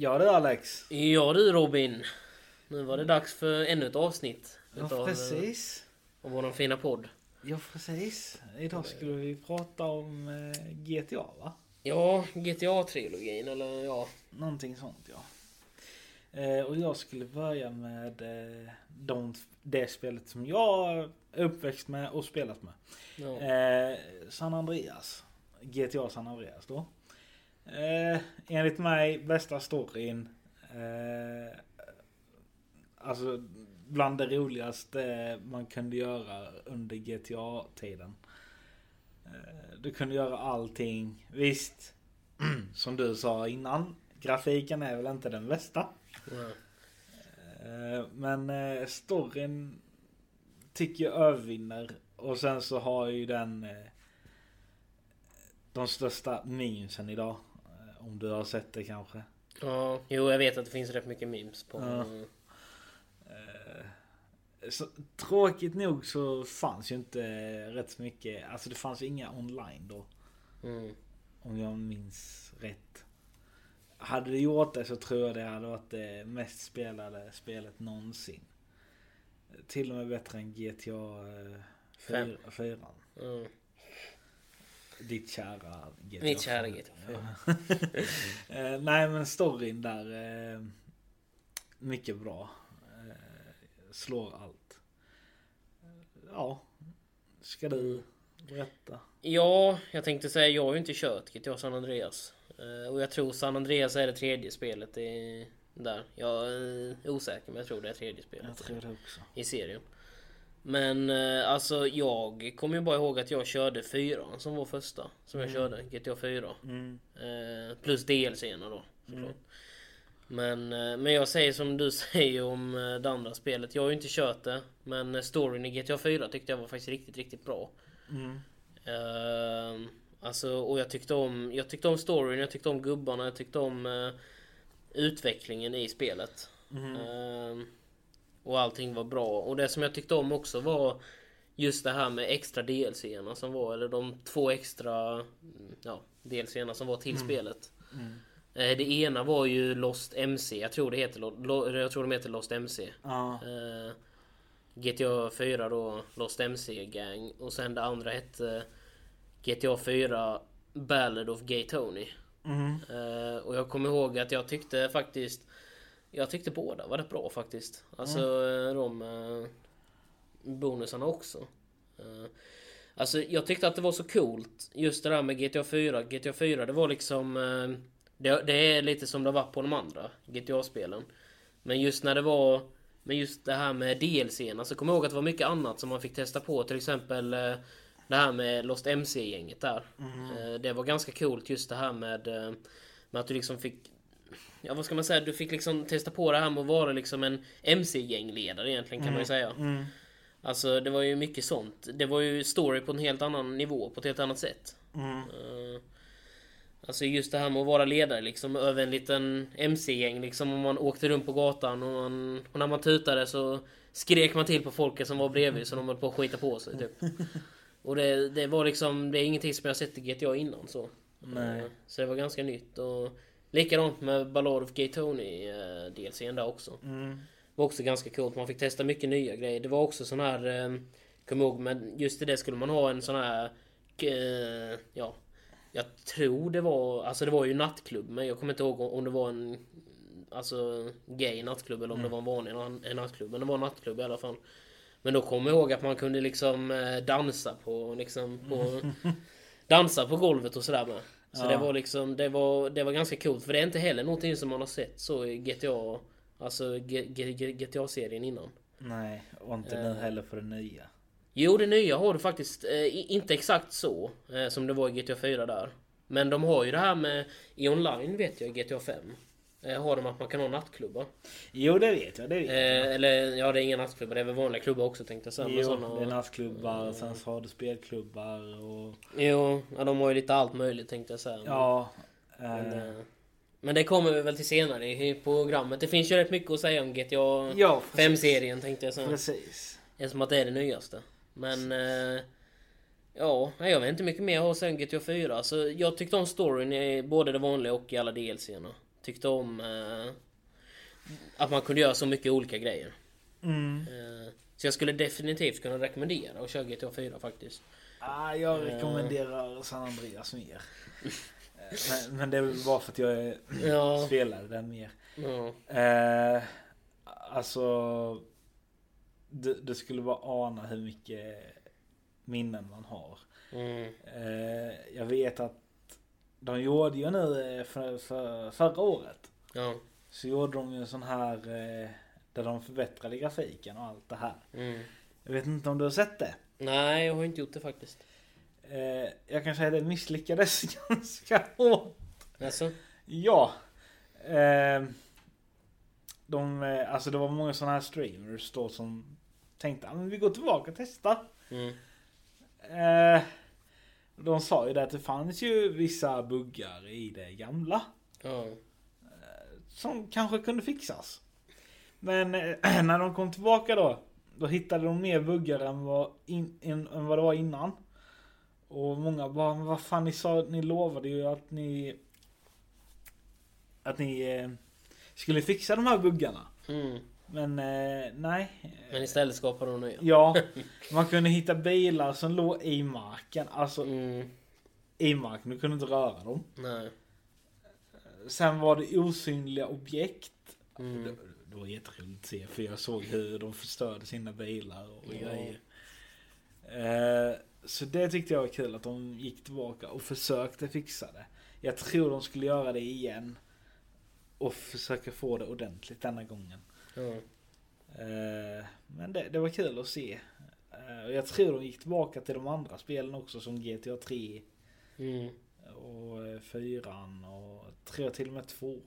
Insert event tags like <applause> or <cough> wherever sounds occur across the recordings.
Ja du Alex. Ja du Robin. Nu var det dags för ännu ett avsnitt. Ja utav, precis. Av våran fina podd. Ja precis. Idag skulle vi prata om eh, GTA va? Ja, GTA-trilogin eller ja. Någonting sånt ja. Eh, och jag skulle börja med eh, de, det spelet som jag är uppväxt med och spelat med. ja. Eh, San Andreas. GTA San Andreas då. Eh, enligt mig bästa storyn. Eh, alltså bland det roligaste man kunde göra under GTA-tiden. Eh, du kunde göra allting. Visst, <clears throat> som du sa innan. Grafiken är väl inte den bästa. Eh, Men eh, storyn tycker jag övervinner. Och sen så har ju den de största memesen idag. Om du har sett det kanske. ja. Jo, jag vet att det finns rätt mycket memes på... Ja. Eh, Så, tråkigt nog så fanns ju inte rätt så mycket. Alltså det fanns ju inga online då. Mm. Om jag minns rätt. Hade det gjort det så tror jag det hade varit det mest spelade spelet någonsin. Till och med bättre än GTA Fem. 4. Mm. Ditt kära GTA. Mitt kära GTA. Ja. <laughs> Eh, Nej men storyn där. eh, Mycket bra. Eh, Slår allt. Ja. Ska du berätta? Ja, jag tänkte säga jag har ju inte kört GTA San Andreas. Och jag tror San Andreas är det tredje spelet i, där. Jag är osäker men jag tror det är tredje spelet. Jag tror det också. i serien. Men eh, alltså jag kommer ju bara ihåg att jag körde fyran som var första. Som jag körde, GTA 4. Mm. Eh, plus DLC-erna då såklart. Men, eh, men jag säger som du <laughs> säger om eh, det andra spelet. Jag har ju inte kört det. Men storyn i GTA 4 tyckte jag var faktiskt riktigt, riktigt bra. Mm. Uh, alltså, och jag tyckte om, jag tyckte om storyn, jag tyckte om gubbarna, jag tyckte om eh, utvecklingen i spelet. Mm. Ehm, och allting var bra. Och det som jag tyckte om också var just det här med extra DLC-erna som var, eller de två extra mm, ja, DLC-erna som var till spelet. Mm. Eh, det ena var ju Lost MC, jag tror det heter, jag tror de heter Lost MC. Ja. Eh, GTA 4 då, Lost MC Gang. Och sen det andra hette GTA 4 Ballad of Gay Tony. Mm. Eh, och jag kommer ihåg att jag tyckte faktiskt Jag tyckte båda var rätt bra faktiskt. Alltså eh, de eh, bonusarna också. Eh, alltså jag tyckte att det var så coolt just det där med GTA 4. GTA 4 det var liksom eh, det, det är lite som det var på de andra GTA-spelen. Men just när det var Men just det här med DLC-erna så kommer jag ihåg att det var mycket annat som man fick testa på. Till exempel eh, det här med Lost MC-gänget där. Eh, Det var ganska coolt just det här med, med att du liksom fick Ja vad ska man säga? Du fick liksom testa på det här med att vara liksom en MC-gängledare egentligen kan man ju säga. Mm. Alltså det var ju mycket sånt. Det var ju story på en helt annan nivå, på ett helt annat sätt. Mm. Eh, Alltså just det här med att vara ledare liksom över en liten MC-gäng liksom. Om man åkte runt på gatan och, man, och när man tutade så skrek man till på folket som var bredvid så de höll på att skita på sig typ. <laughs> Och det, det var liksom, det är ingenting som jag sett i GTA innan så. Nej. Eh, Så det var ganska nytt och likadant med Ballad of Gay Tony eh, DLCn där också. Mm. var också ganska coolt. Man fick testa mycket nya grejer. Det var också sån här... Eh, Kom ihåg, men just i det skulle man ha en sån här... Eh, ja. Jag tror det var... Alltså det var ju nattklubb. Men jag kommer inte ihåg om det var en... Alltså gay nattklubb eller om det var en vanlig en nattklubb. Men det var en nattklubb i alla fall. Men då kommer jag ihåg att man kunde liksom eh, dansa på liksom på... <laughs> dansa på golvet och sådär med. Så Ja. det var liksom, det var, det var ganska coolt. För det är inte heller någonting som man har sett så i GTA. Alltså GTA-serien innan. Nej, och inte nu Eh. heller för det nya. Jo, det nya har du faktiskt eh, inte exakt så eh, som det var i GTA 4 där. Men de har ju det här med i online vet jag GTA 5. Eh, har de att man kan ha nattklubbar. Jo det vet jag, det vet jag. Eh, eller ja, det är inga nattklubbar, det är väl vanliga klubbar också tänkte jag säga. Jo, såna- det är nattklubbar, sen så har du spelklubbar och... Jo, ja, de har ju lite allt möjligt tänkte jag säga. Ja. Men, eh, eh, men det kommer vi väl till senare i programmet. Det finns ju rätt mycket att säga om GTA ja, precis. 5-serien tänkte jag säga. Precis. Eftersom att det är det nyaste. Men... Eh, ja, jag vet inte mycket mer jag har om GTA 4. Alltså, jag tyckte om storyn i både det vanliga och i alla DLC-erna. Tyckte om eh, att man kunde göra så mycket olika grejer. Mm. Eh, så jag skulle definitivt kunna rekommendera att köra GTA 4 faktiskt. Ah, jag rekommenderar San Andreas mer. Eh, men, men det är väl bara för att jag Ja. spelade den mer. Ja. Eh, alltså, det, det skulle bara ana hur mycket minnen man har. Mm. Eh, jag vet att de gjorde ju nu eh, för, för förra året. Ja. Så gjorde de ju en sån här eh, där de förbättrade grafiken och allt det här. Mm. Jag vet inte om du har sett det? Nej, jag har inte gjort det faktiskt. Eh, jag kan säga att det misslyckades <laughs> ganska hårt. Alltså? Ja. De, alltså det var många sådana här streamers då som tänkte att vi går tillbaka och testar. Mm. Eh, de sa ju det att det fanns ju vissa buggar i det gamla. Ja. Som kanske kunde fixas. Men eh, <clears throat> när de kom tillbaka då. Då hittade de mer buggar än vad, in, in, än vad det var innan. Och många bara, men vad fan ni sa, ni lovade ju att ni... Att ni eh, skulle fixa de här buggarna. Mm. Men eh, nej. Men istället skapar de nya. Ja, <laughs> man kunde hitta bilar som låg i marken. Alltså Mm. i marken, du kunde inte röra dem. Nej. Sen var det osynliga objekt. Mm. Det, det var jätteroligt att se för jag såg hur de förstörde sina bilar och Ja. grejer. Eh, så det tyckte jag var kul att de gick tillbaka och försökte fixa det. Jag tror de skulle göra det igen. Och försöka få det ordentligt denna gången. Eh, men det, det var kul att se. Eh, och jag tror de gick tillbaka till de andra spelen också som GTA 3 Mm. och eh, 4 och tror jag till och med 2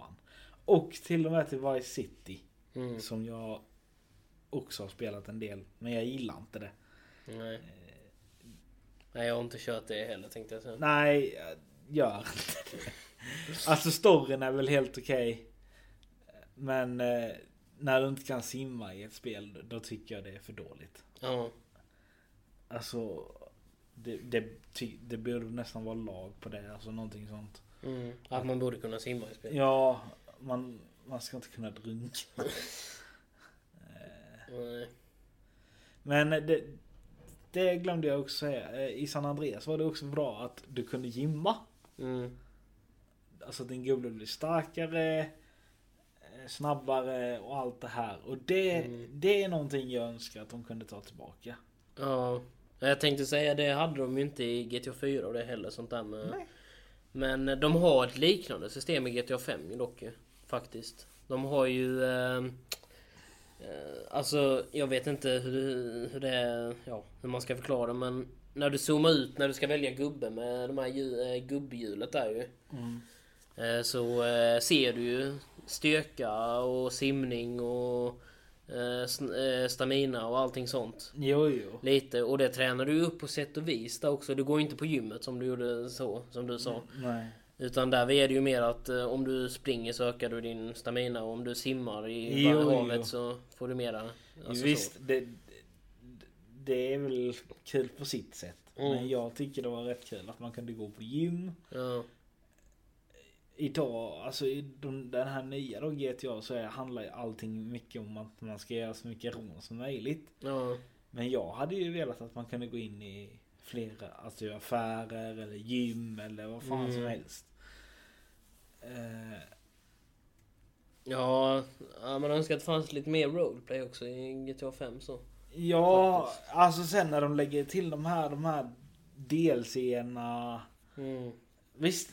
Och till och med till Vice City. Mm. Som jag också har spelat en del. Men jag gillar inte det. Nej. Nej, jag har inte kört det heller tänkte jag säga. Nej, jag gör inte det. <laughs> Alltså storyn är väl helt okej. Men eh, när du inte kan simma i ett spel då tycker jag det är för dåligt. Ja. Alltså det, det, det borde nästan vara lag på det. Alltså någonting sånt. Mm. Att man borde kunna simma i spel. Ja, man, man ska inte kunna drunkna. <laughs> Nej. Men det, det glömde jag också säga. Eh, I San Andreas var det också bra att du kunde gymma. Mm. Alltså din gubbe blir starkare, eh, snabbare och allt det här. Och det, Mm. det är någonting jag önskar att de kunde ta tillbaka. Ja. Jag tänkte säga det hade de ju inte i GTA 4 och det heller sånt där med. Nej. Men de har ett liknande system i GTA 5 ju dock ju. Faktiskt. De har ju... Eh, eh, alltså jag vet inte hur, hur det är, ja, hur man ska förklara det, men när du zoomar ut när du ska välja gubbe med de här eh, gubbhjulet där ju. Mm. Eh, så eh, ser du ju styrka och simning och eh, eh, stamina och allting sånt. Jo, jo. Lite och det tränar du upp på sätt och vis där också. Du går inte på gymmet som du gjorde så, som du sa. Nej. Utan där är det ju mer att eh, om du springer så ökar du din stamina och om du simmar i Jo, havet jo. så får du mera. Alltså Visst, det, det är väl kul på sitt sätt. Mm. Men jag tycker det var rätt kul att man kunde gå på gym. Ja. Idag, alltså i de, den här nya då GTA så är, handlar ju allting mycket om att man ska göra så mycket rån som möjligt. Ja. Men jag hade ju velat att man kunde gå in i flera, alltså affärer eller gym eller vad fan som Mm. helst. Eh, Ja, man önskar att det fanns lite mer roleplay också i GTA 5 så. ja, alltså sen när de lägger till de här, de här DLC-erna. Mm. Visst,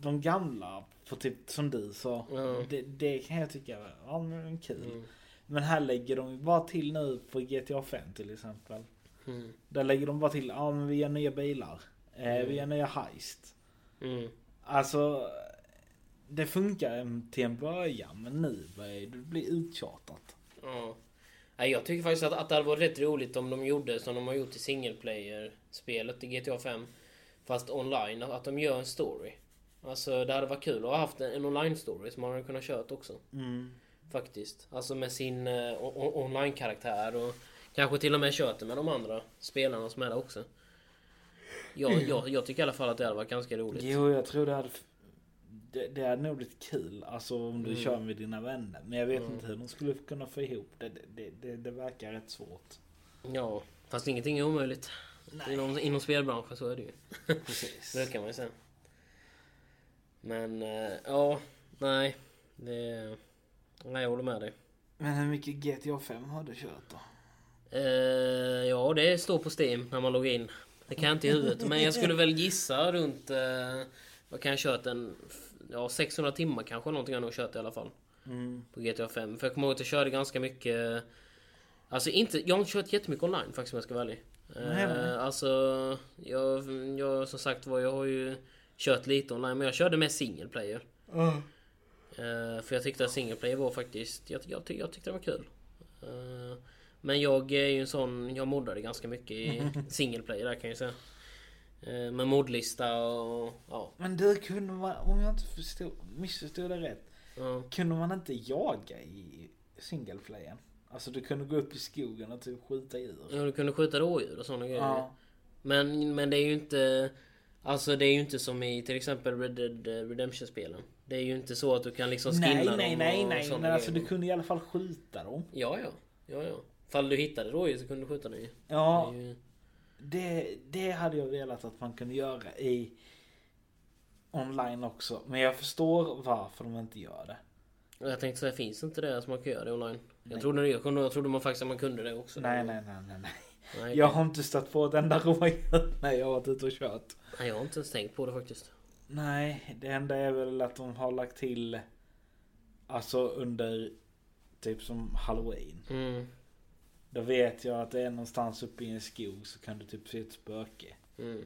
de gamla på typ som du sa. Ja. Det, det kan jag tycka var ja, men kul. Mm. Men här lägger de ju bara till nu på GTA 5 till exempel. Mm. Där lägger de bara till, ja men vi gör nya bilar. Eh, Mm. Vi gör nya heist. Mm. Alltså, det funkar till en början men nu börjar det bli uttjatat. Ja. Jag tycker faktiskt att, att det hade varit rätt roligt om de gjorde som de har gjort i single player-spelet i GTA 5. Fast online, att de gör en story. Alltså det hade varit kul att ha haft en, online-story som man hade kunnat kört också. Mm. Faktiskt. Alltså med sin o- online-karaktär och kanske till och med kört det med de andra spelarna som är där också. Jag, jag, jag tycker i alla fall att det hade varit ganska roligt. Jo, jag tror det hade... det, det hade nog blivit kul. Alltså om du Mm. kör med dina vänner. Men jag vet Mm. inte hur de skulle kunna få ihop det. Det, det, det, det verkar rätt svårt. Ja, fast ingenting är omöjligt. Inom, inom spelbranschen så är det ju. <laughs> Precis. Det kan man ju säga. Men eh, ja, nej. Det... Nej, jag håller med dig. Men hur mycket GTA 5 har du kört då? Eh, ja, det står på Steam när man loggar in. Det kan jag inte i huvudet. Men jag skulle väl gissa runt... Eh, vad kan jag kört? En, ja, 600 timmar kanske någonting jag nog kört i alla fall. Mm. På GTA 5. För jag kommer ihåg att jag körde ganska mycket... Alltså inte... Jag har inte kört jättemycket online faktiskt om jag ska vara ärlig. Eh, alltså... Jag, jag som sagt var, jag har ju kört lite online. Men jag körde med single player. Eh, för jag tyckte att single player var faktiskt... Jag, jag, jag tyckte det var kul. Eh, men jag är ju en sån... Jag moddade ganska mycket i <laughs> single player där kan jag säga. Uh, med modlista och... Ja. Men du, kunde man, om jag inte förstod, missförstod det rätt. Kunde man inte jaga i singleplayern? Alltså du kunde gå upp i skogen och typ skjuta djur. Ja, du kunde skjuta rådjur och sådana grejer. Men, men det är ju inte... Alltså det är ju inte som i till exempel Red Dead Redemption-spelen. Det är ju inte så att du kan liksom skinna Nej, dem nej, och nej, nej. såna Men alltså du kunde i alla fall skjuta dem. Ja, ja. Ja, ja. Fall du hittade rådjur så kunde du skjuta dem ju. Ja, Det ju... det, det hade jag velat att man kunde göra i online också. Men jag förstår varför de inte gör det. Jag tänkte säga, finns inte det så man kan göra det online? Nej. Jag trodde, det, jag, jag trodde man faktiskt att man kunde det också. Nej, nej, nej, nej, nej. Nej, Jag har inte stött på ett enda rådjur när jag har varit ute och kört. nej, jag har inte ens tänkt på det faktiskt. Nej, det enda är väl att de har lagt till Alltså under Typ som halloween. Mm, Då vet jag att det är någonstans uppe i en skog så kan du typ se ett spöke. mm.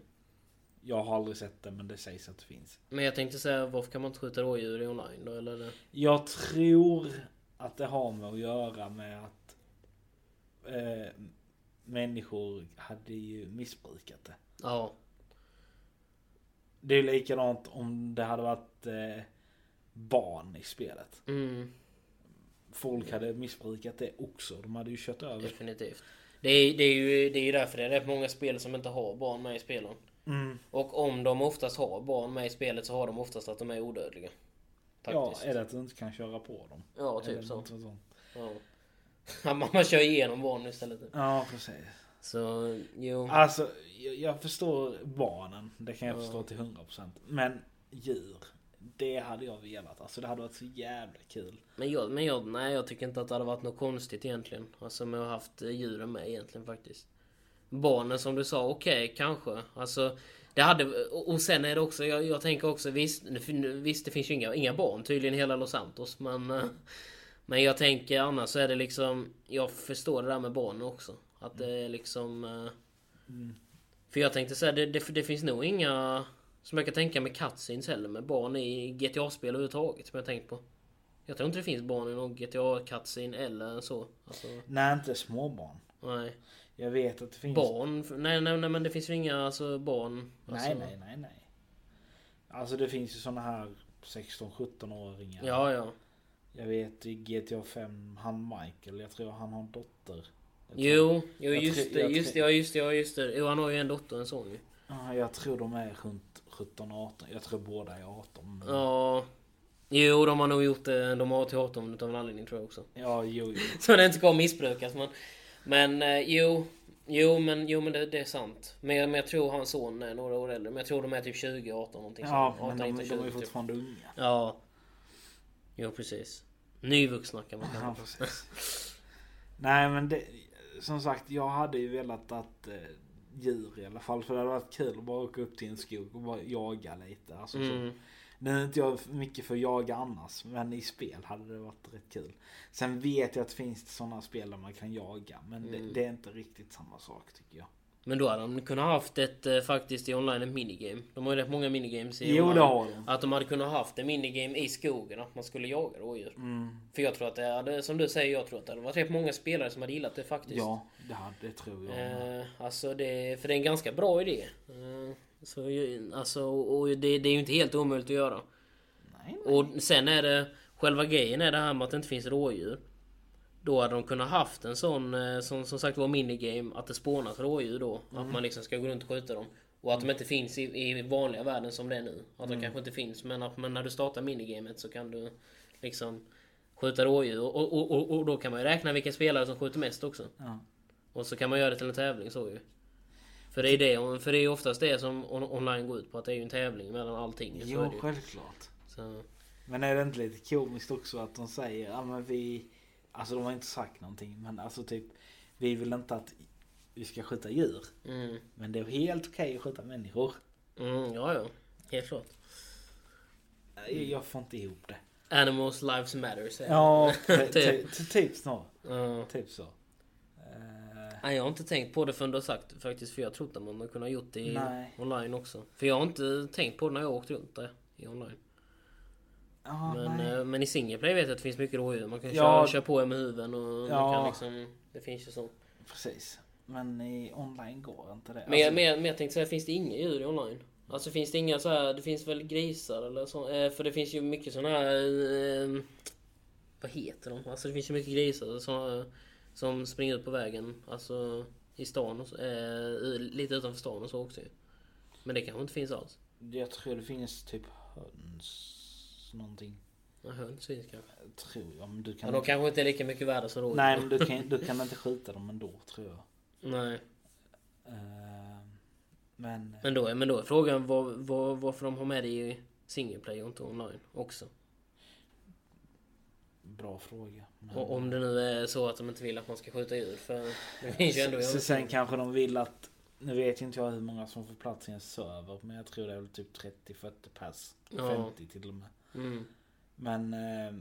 Jag har aldrig sett det men det sägs att det finns. Men jag tänkte säga, varför kan man inte skjuta rådjur i online då? Eller? Jag tror att det har med att göra med att eh, människor hade ju missbrukat det. Ja, Det är likadant om det hade varit eh, barn i spelet. mm, Folk hade missbrukat det också. De hade ju kört över. definitivt. Det är, det, är ju, det är därför det är rätt många spel som inte har barn med i spelen. Mm. Och om de oftast har barn med i spelet så har de oftast att de är odödliga. Ja, Faktiskt. är det att du inte kan köra på dem? Ja, Eller typ så. sånt. Ja. <laughs> Man, kör igenom barn istället. Ja, precis. Så, jo. Alltså, jag, jag förstår barnen. Det kan jag Ja. förstå till 100%. Men djur. Det hade jag velat. Alltså det hade varit så jävla kul. Men jag, men jag, nej jag tycker inte att det hade varit något konstigt egentligen. Alltså med att ha haft eh, djuren med egentligen faktiskt. Barnen som du sa, okej kanske. Alltså det hade, och sen är det också, jag, jag tänker också visst, visst det finns ju inga, inga barn tydligen i hela Los Santos men eh, Men jag tänker annars så är det liksom, jag förstår det där med barnen också. Att det är liksom eh, Mm. För jag tänkte säga, det, det, det finns nog inga Som jag kan tänka med cutscenes heller med barn i GTA-spel överhuvudtaget som jag tänkt på. Jag tror inte det finns barn i någon GTA-cutscene eller så. Alltså, Nej, inte småbarn. nej. Jag vet att det finns... Barn? Nej, nej, nej men det finns ju inga alltså, barn. Alltså, Nej, nej, nej, nej. Alltså det finns ju såna här 16-17-åringar. Ja, ja. Jag vet i GTA 5, han Michael, jag tror han har en dotter. Jag Jo, jo jag just det, just det, ja just det, ja just det. Jo, han har ju en dotter och en son ju. Ja, jag tror de är runt 17-18. Jag tror båda är 18. men- Ja. Jo, de har nog gjort det. De har till 18 utav en anledning tror jag också. Ja, jo, jo. <laughs> Så det inte ska missbrukas. Men, men eh, jo. Jo men, jo, men det, det är sant. Men, jag- men jag tror hans son är några år äldre. Men jag tror de är typ 20, 18 någonting Ja, sånt. men 18, de, 19, de är 20, typ. fortfarande unga. Ja. Jo precis. Nyvuxna kan man kalla Ja, precis. Nej, men det, som sagt, jag hade ju velat att eh, djur i alla fall. För det hade varit kul att bara åka upp till en skog och bara jaga lite. Alltså, så, Mm. nu är inte jag mycket för att jaga annars, men i spel hade det varit rätt kul. Sen vet jag att det finns sådana spel där man kan jaga, men Mm. det, det är inte riktigt samma sak tycker jag. Men då hade de kunnat haft ett eh, faktiskt i online ett minigame. De har ju rätt många minigames i Jo, online. det har de. Att de hade kunnat haft en minigame i skogen att man skulle jaga rådjur. Mm, För jag tror att det hade, som du säger, jag tror att det hade varit rätt många spelare som hade gillat det faktiskt. ja, det, hade, det tror jag. Eh, alltså det, för det är en ganska bra idé. Eh, så, alltså, och det, det är ju inte helt omöjligt att göra. nej, nej. Och sen är det, själva grejen är det här med att det inte finns rådjur. Då hade de kunnat haft en sån, eh, som, som sagt var minigame, att det spånas rådjur då. Att man liksom ska gå runt och skjuta dem. Och att de inte finns i, i vanliga världen som det är nu. Att de kanske inte finns men, att, men när du startar minigamet så kan du liksom skjuta rådjur. Och, och, och, och då kan man ju räkna vilken spelare som skjuter mest också. Ja. Och så kan man göra det till en tävling så ju. För det är det, för det är oftast det som on, online går ut på. Att det är ju en tävling mellan allting. Jo, självklart. Så, Men är det inte lite komiskt också att de säger, ja men vi, alltså de har inte sagt någonting, men alltså typ, vi vill inte att vi ska skjuta djur. mm, Men det är helt okej att skjuta människor. mm, ja, ja. Helt klart. Jag- Jag får inte ihop det. Animals lives matter säger Ja, de. <laughs> ty- ty- ty- typ så. Ja. Typ så. Eh, Nej, jag har inte tänkt på det förrän du har sagt faktiskt. För jag trodde att man hade kunnat gjort det i online också. För jag har inte tänkt på det när jag åkt runt där i online. Men, eh, men i single play vet jag att det finns mycket rådjur. Man kan Ja. köra, köra på med huven och man Ja. kan liksom... Det finns ju så. Precis. Men i online går inte det. Men, Alltså, men, jag- men jag tänkte säga, finns det inga djur i online? Alltså finns det inga så här, det finns väl grisar eller så? Eh, för det finns ju mycket såna här... Eh, vad heter de? Alltså det finns ju mycket grisar som, som springer ut på vägen. Alltså i stan och så, eh, lite utanför stan och så också. Men det kanske inte finns alls. Jag tror det finns typ höns någonting. Ja, höns finns kanske. Tror jag. Men du Men kan de kanske inte är lika mycket värda som rådjur. Nej men du kan, du kan inte skjuta dem ändå tror jag. Nej. Eh, men Men då, är- men då är frågan var, var, varför de har med det i single och inte online också. bra fråga. Men, Och om det nu är så att de inte vill att man ska skjuta djur. För det finns ju ändå... så, sen kanske de vill att nu vet inte jag hur många som får plats i en server men jag tror det är väl typ 30-40 pers. Ja. 50 till och med. Mm. Men eh,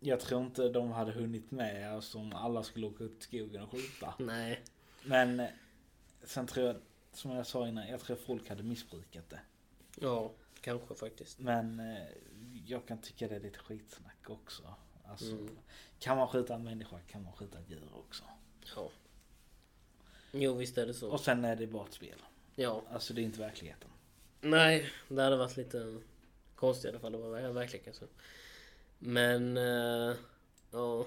jag tror inte de hade hunnit med alltså, om alla skulle åka ut i skogen och skjuta. <laughs> Nej. Men eh, sen tror jag, som jag sa innan, jag tror folk hade missbrukat det. Ja, kanske faktiskt. Men eh, jag kan tycka det är lite skitsnack också. Alltså, Mm. Kan man skjuta en människa kan man skjuta ett djur också. Ja. Jo, visst är det så. Och sen är det bara ett spel. Ja. Alltså det är inte verkligheten. Nej, det hade varit lite konstigt i alla fall. Det var ver- verkligen kanske. Men... eh, ja.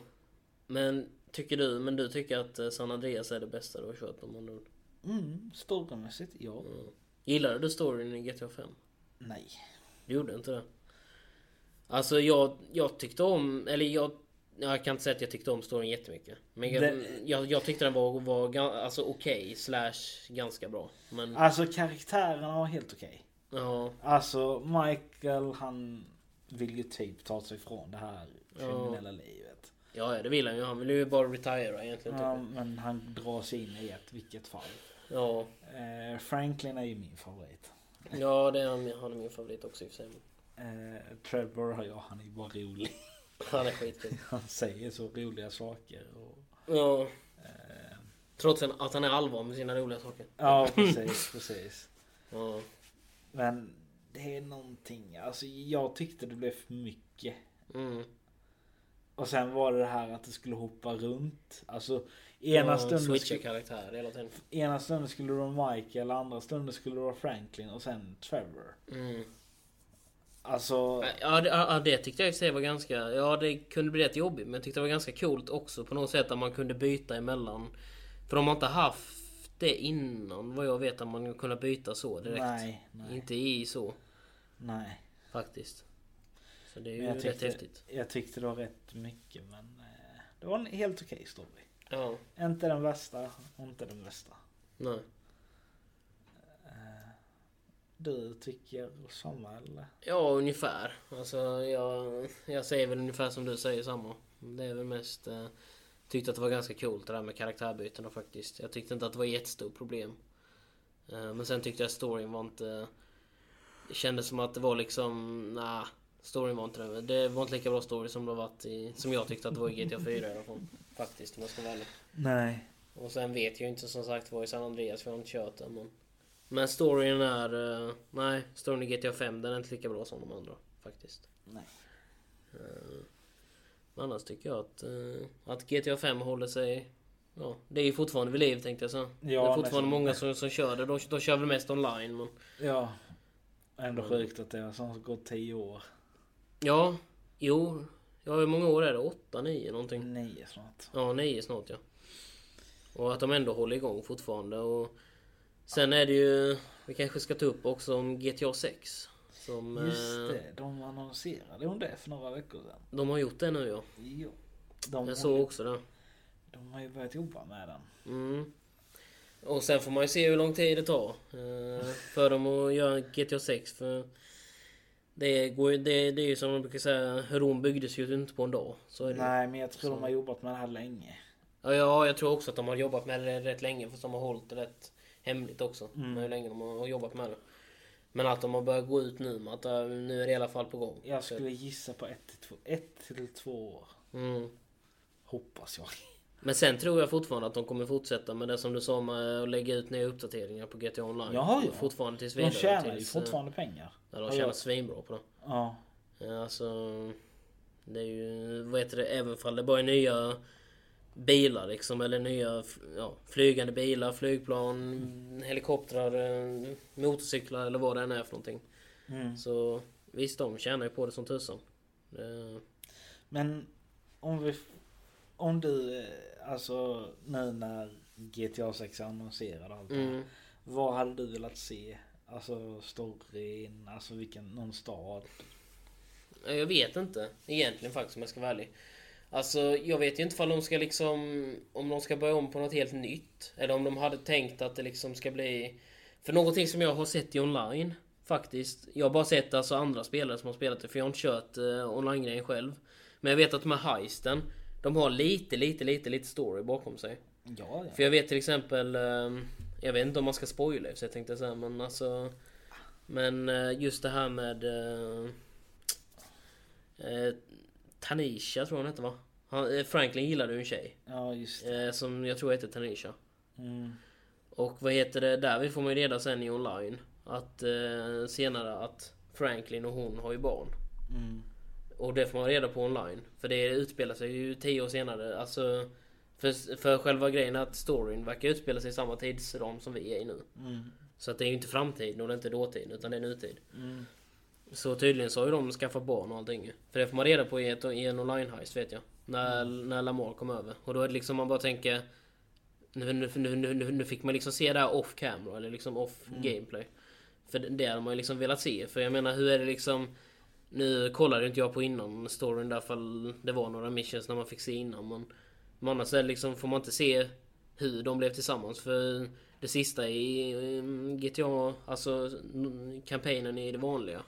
Men tycker du, men du tycker att eh, San Andreas är det bästa du har kört om man Mm, storymässigt, ja. mm. Gillade du storyn i GTA 5? Nej. Du gjorde inte det? Alltså jag, jag tyckte om, eller jag jag kan inte säga att jag tyckte om storyn jättemycket. Men jag, Det- jag, jag tyckte den var, var alltså okej slash ganska bra. Men Alltså karaktärerna var helt okej. Ja, Alltså Michael han vill ju typ ta sig från det här kriminella livet. ja ja, det vill han ju. Han vill ju bara retira egentligen. Ja, typ. men han drar sig in i ett vilket fall. Ja, Eh, Franklin är ju min favorit. ja det är han, han är min favorit också i och för sig. Eh, Trevor, ja han är ju bara rolig. <laughs> Han är skitkul. <laughs> Han säger så roliga saker. Och, Ja, eh, trots att han är allvar med sina roliga saker. ja <laughs> precis, precis. Ja, Men det är någonting, alltså jag tyckte det blev för mycket. mm. Och sen var det det här att det skulle hoppa runt. Alltså ena, ja, stunden, switcha skulle, karaktär hela tiden. ena stunden skulle det vara Michael, andra stunden skulle det vara Franklin och sen Trevor. Mm. Alltså, Ja det, ja, det tyckte jag i sig var ganska... Ja, det kunde bli rätt jobbigt. Men jag tyckte det var ganska coolt också på något sätt att man kunde byta emellan. För de har inte haft det innan vad jag vet att man kunde byta så direkt. nej, nej, Inte i så nej. faktiskt. Så det är ju rätt tyckte, häftigt. jag tyckte det var rätt mycket men eh, det var en helt okej story. Ja, Inte den värsta, inte den bästa. nej. Eh, Du tycker samma eller? Ja, ungefär. Alltså jag, jag säger väl ungefär som du säger samma. Det är väl mest... Tyckte att det var ganska coolt det där med karaktärbytena faktiskt. Jag tyckte inte att det var ett jättestort problem. Eh, men sen tyckte jag att storyn var inte... Det kändes som att det var liksom... Nah, storyn var inte det. Det var inte lika bra story som det varit i... Som jag tyckte att det var i GTA 4 i alla fall. Faktiskt om jag ska vara ärlig. Nej. Och sen vet jag inte som sagt vad i San Andreas för jag har inte kört den. Men, men storyn är... eh, nej, storyn i GTA 5 den är inte lika bra som de andra. Faktiskt. Nej. Men annars tycker jag att, eh, att GTA 5 håller sig... Ja, det är ju fortfarande vid liv tänkte jag så. Ja, det är fortfarande många som, som kör det. De, de kör väl mest online men... Ja. Ändå sjukt att det har som gått tio år. Ja, jo. Ja, hur många år är det? Åtta, nio någonting? Nio snart. Ja, nio snart ja. Och att de ändå håller igång fortfarande och... Sen är det ju... Vi kanske ska ta upp också om GTA 6. Som, Just eh, det, de annonserade om det för några veckor sedan. De har gjort det nu ja. Jo. De, Jag såg ju- också det. de har ju börjat jobba med den. Mm. Och sen får man ju se hur lång tid det tar eh, för dem att göra GTA 6. För det, går, det, det är ju som de brukar säga, Rom byggdes ju inte på en dag. Nej, men jag tror Så. de har jobbat med det här länge. Ja, ja, jag tror också att de har jobbat med det rätt länge. För de har hållit det rätt hemligt också. Mm. Med hur länge de har jobbat med det. Men att de har börjat gå ut nu med att eh, nu är det i alla fall på gång. Jag skulle gissa på ett till två, ett till två år. Mm. Hoppas jag. Men sen tror jag fortfarande att de kommer fortsätta med det som du sa med att lägga ut nya uppdateringar på GTA Online. Jaha, ja. Fortfarande tills De vidare. tjänar ju tills, eh, fortfarande pengar. Ja, de tjänar ja. svinbra på det. Ja. Ja, Alltså, det är ju, vad heter det, även fall det bara är nya bilar liksom, eller nya ja, flygande bilar, flygplan, helikoptrar, eh, motorcyklar eller vad det än är för någonting. Mm. Så visst, de tjänar ju på det som tusan. Det, Men om vi... Om du, eh, alltså nu när GTA 6 är annonserad och allt det här, mm. Vad hade du velat se? Alltså storyn, alltså vilken, någon stad? Ja, Jag vet inte egentligen faktiskt om jag ska vara ärlig. Alltså jag vet ju inte om de ska liksom Om de ska börja om på något helt nytt. Eller om de hade tänkt att det liksom ska bli För någonting som jag har sett i online Faktiskt. Jag har bara sett alltså andra spelare som har spelat det för jag har inte kört eh, online-grejen själv. Men jag vet att de här heisten De har lite, lite, lite, lite story bakom sig. Ja, ja. För jag vet till exempel ehm, Jag vet inte om man ska spoila så jag tänkte säga men alltså Men eh, just det här med eh, eh, Tanisha tror jag hon hette va? Han, eh, Franklin gillade ju en tjej Ja, just det. eh, Som jag tror hette Tanisha Mm. Och vad heter det där? Vi får man ju reda sen i online Att eh, senare att Franklin och hon har ju barn Mm. och det får man reda på online. För det utspelar sig ju tio år senare. Alltså, för, för själva grejen är att storyn verkar utspela sig i samma tidsram som vi är i nu. Mm. Så att det är ju inte framtid och det är inte dåtid utan det är nutid. Mm. Så tydligen så har ju de skaffat barn och allting. För det får man reda på i, ett, i en online heist vet jag. När, när Lamar kom över. Och då är det liksom man bara tänker nu, nu, nu, nu, nu, fick man liksom se det här off camera eller liksom off gameplay. För det, det hade man ju liksom velat se. För jag menar hur är det liksom Nu kollade inte jag på innan storyn därför det var några missions när man fick se innan men men annars är det liksom, får man inte se hur de blev tillsammans för det sista i GTA, alltså kampanjen i det vanliga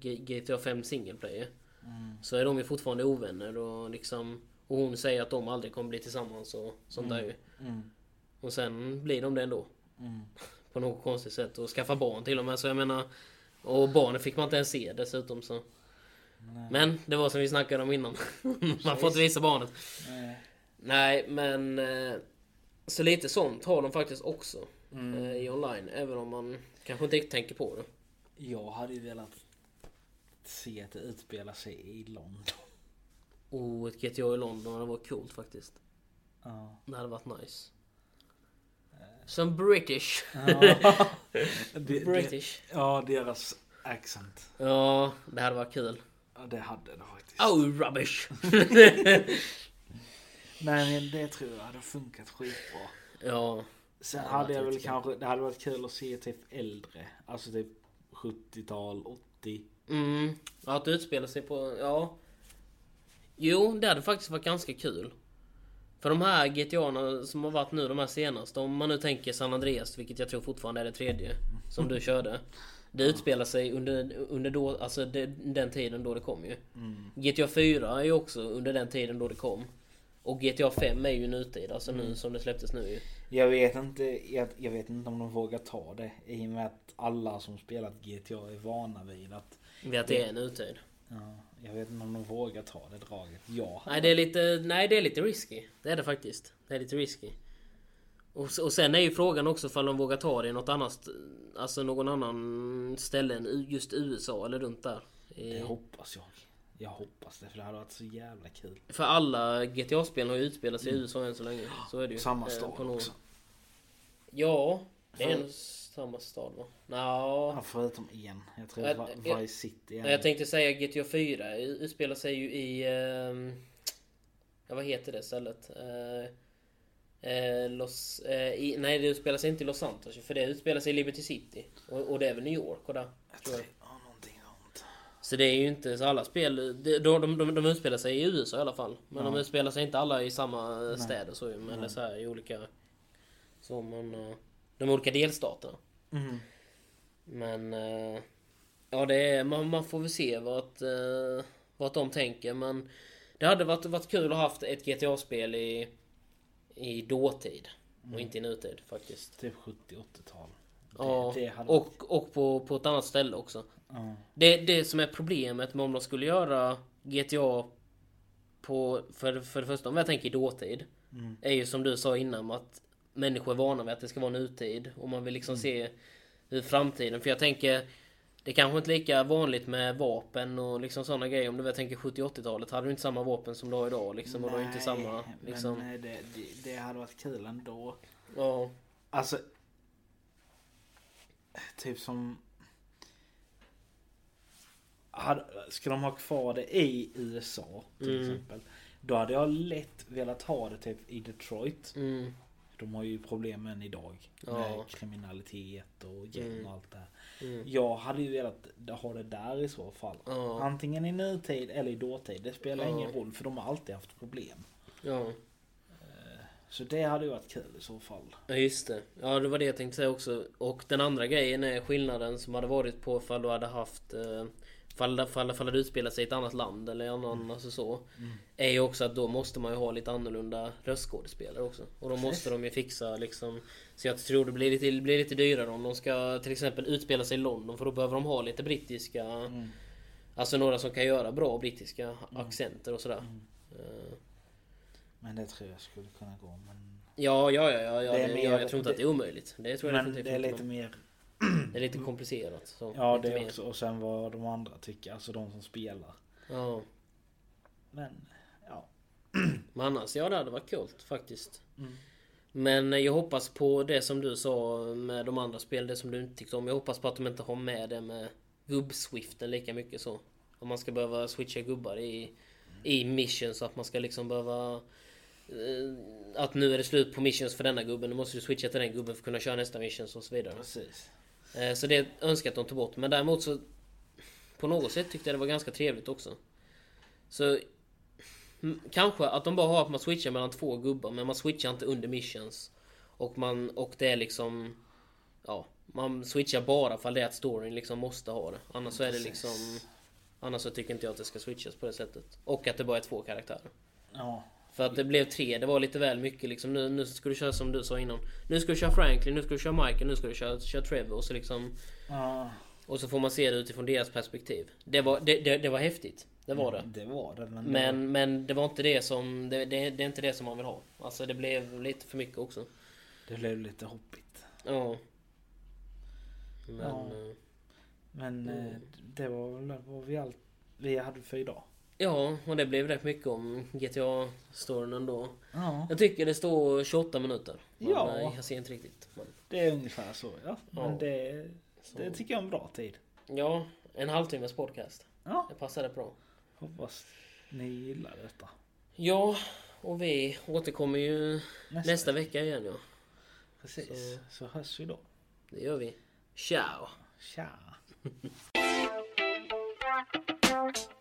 GTA 5 single player Mm. Så är de ju fortfarande ovänner och liksom Och hon säger att de aldrig kommer bli tillsammans och sånt där ju Mm. Och sen blir de det ändå Mm. <laughs> På något konstigt sätt och skaffa barn till och med så jag menar Och barnen fick man inte ens se dessutom så Nej. Men det var som vi snackade om innan <laughs> Man får inte visa barnet Nej. Nej men eh, Så lite sånt har de faktiskt också Mm. eh, I online även om man kanske inte riktigt tänker på det Jag hade ju velat se att det utspelar sig i London. Och ett GTA i London hade varit coolt faktiskt Ja. Det hade varit nice Som British Ja. <laughs> det, det, British ja, deras accent. Ja, det hade varit kul Ja, det hade det faktiskt. Oh rubbish! <laughs> Men det tror jag hade funkat skitbra. ja, Sen Ja, hade jag väl kanske, det hade varit kul att se typ äldre. Alltså typ 70-tal, 80. Mm, att det utspelar sig på, ja. Jo, det hade faktiskt varit ganska kul. För de här GTA som har varit nu, de här senaste Om man nu tänker San Andreas, vilket jag tror fortfarande är det tredje Som du körde. Det utspelar sig under, under då, alltså det, den tiden då det kom ju. GTA 4 är ju också under den tiden då det kom. Och GTA 5 är ju nutid, alltså nu som det släpptes nu ju. Jag vet inte, jag, jag vet inte om de vågar ta det. I och med att alla som spelat GTA är vana vid att... Vid att det är nutid Ja, jag vet inte om de vågar ta det draget. Jag Nej det är lite, nej det är lite risky. Det är det faktiskt. Det är lite risky. Och, och sen är ju frågan också ifall de vågar ta det i något annat, alltså någon annan ställe än just USA eller runt där. Det hoppas jag. Jag hoppas det för det hade varit så jävla kul. för alla GTA-spel har ju utspelat sig i USA än så länge. Så är det ju. Samma Eh, stad också. Ja, det är en samma stad va? Nå, Ja, förutom en. Jag tror Jag- Va- jag- Vice City är jag tänkte säga GTA 4 utspelar sig ju i... ehm, ja vad heter det stället? Eh, Eh, Los, eh, i, nej, det utspelar sig inte i Los Santos för det utspelar sig i Liberty City. Och, och det är väl New York och där. tror jag. Ja, någonting sånt. Så det är ju inte så alla spel, de, de, de, de utspelar sig i USA i alla fall. Men de utspelar sig inte alla i samma städer så ju, eller så här i olika... Så man, eh, de olika delstaterna. Mm. Men... eh, Ja det är, man, man får väl se vart, uh, vart de tänker men... Det hade varit, varit kul att ha haft ett GTA-spel i... I dåtid. Och inte i nutid faktiskt. Typ 70-80-tal. Ja, det och, och på, på ett annat ställe också. Ja. Det, det som är problemet med om de skulle göra GTA på, för, för det första om jag tänker i dåtid. Mm. Är ju som du sa innan att människor är vana vid att det ska vara nutid. Och man vill liksom Mm. se hur framtiden. För jag tänker det är kanske inte lika vanligt med vapen och liksom sådana grejer. Om du väl tänker 70-80-talet hade du inte samma vapen som du har idag liksom. Och du inte samma liksom. Men eh, det, det, det hade varit kul ändå. Ja. Alltså. Typ som. Hade, ska de ha kvar det i USA till Mm. exempel. Då hade jag lätt velat ha det typ i Detroit. Mm. De har ju problem än idag. Ja. Med kriminalitet och gäng Mm. och allt det här. Mm. Jag hade ju velat ha det där i så fall. Ja. Antingen i nutid eller i dåtid. Det spelar Ja. ingen roll för de har alltid haft problem. Ja. Så det hade ju varit kul i så fall. Ja just det. Ja det var det jag tänkte säga också. Och den andra grejen är skillnaden som hade varit på ifall du hade haft eh, Fall, fall, fall det utspelar sig i ett annat land eller annan, alltså så. Är ju också att då måste man ju ha lite annorlunda röstskådespelare också. Och då måste de ju fixa liksom. Så jag tror det blir lite, blir lite dyrare om de ska till exempel utspela sig i London. För då behöver de ha lite brittiska Alltså några som kan göra bra brittiska accenter och sådär. Eh, Men det tror jag skulle kunna gå. Men, Ja, ja, ja, ja, ja Det det, jag, jag tror inte att det är omöjligt. Det tror jag men det är lite mer. Det är lite komplicerat. Så, Ja det mer. också. Och sen vad de andra tycker. Alltså de som spelar. Ja. Men ja. Men annars, ja det hade varit kul faktiskt. Mm. Men jag hoppas på det som du sa med de andra spelen, det som du inte tyckte om. Jag hoppas på att de inte har med det med gubbswiften lika mycket så. Om man ska behöva switcha gubbar i, i missions så att man ska liksom behöva... eh, Att nu är det slut på missions för denna gubben, nu måste du switcha till den gubben för att kunna köra nästa missions och så vidare. Precis. Eh, Så det önskar jag att de tog bort. Men däremot så... På något sätt tyckte jag det var ganska trevligt också. Så... Kanske att de bara har att man switchar mellan två gubbar men man switchar inte under missions. Och man... Och det är liksom... Ja. Man switchar bara för det är att storyn liksom måste ha det. Annars så är det liksom... Annars så tycker inte jag att det ska switchas på det sättet. Och att det bara är två karaktärer. Ja. För att det blev tre, det var lite väl mycket liksom. Nu, nu ska du köra som du sa innan. Nu ska du köra Franklin, nu ska du köra Michael, nu ska du köra, köra Trevor. Och så liksom... ja. Och så får man se det utifrån deras perspektiv. Det var, det, det, det var häftigt. Det var det. Det var det. Men, Men, men det var inte det som... Det, det, det är inte det som man vill ha. Alltså det blev lite för mycket också. det blev lite hoppigt. Ja. Men... Ja. eh, Men Mm. eh, det var väl vad vi, allt, vi hade för idag. Ja, och det blev rätt mycket om GTA-storyn ändå. Ja. Jag tycker det står 28 minuter. Ja. eh, jag ser inte riktigt. Men, Det är ungefär så ja. Men Ja. det, det tycker jag är en bra tid. Ja, en halvtimmes podcast. Ja. Det passade bra. Hoppas ni gillar detta. Ja, och vi återkommer ju Nästa, nästa vecka igen ja. Precis. så- Så hörs vi då. Det gör vi. Ciao! Tja. <laughs>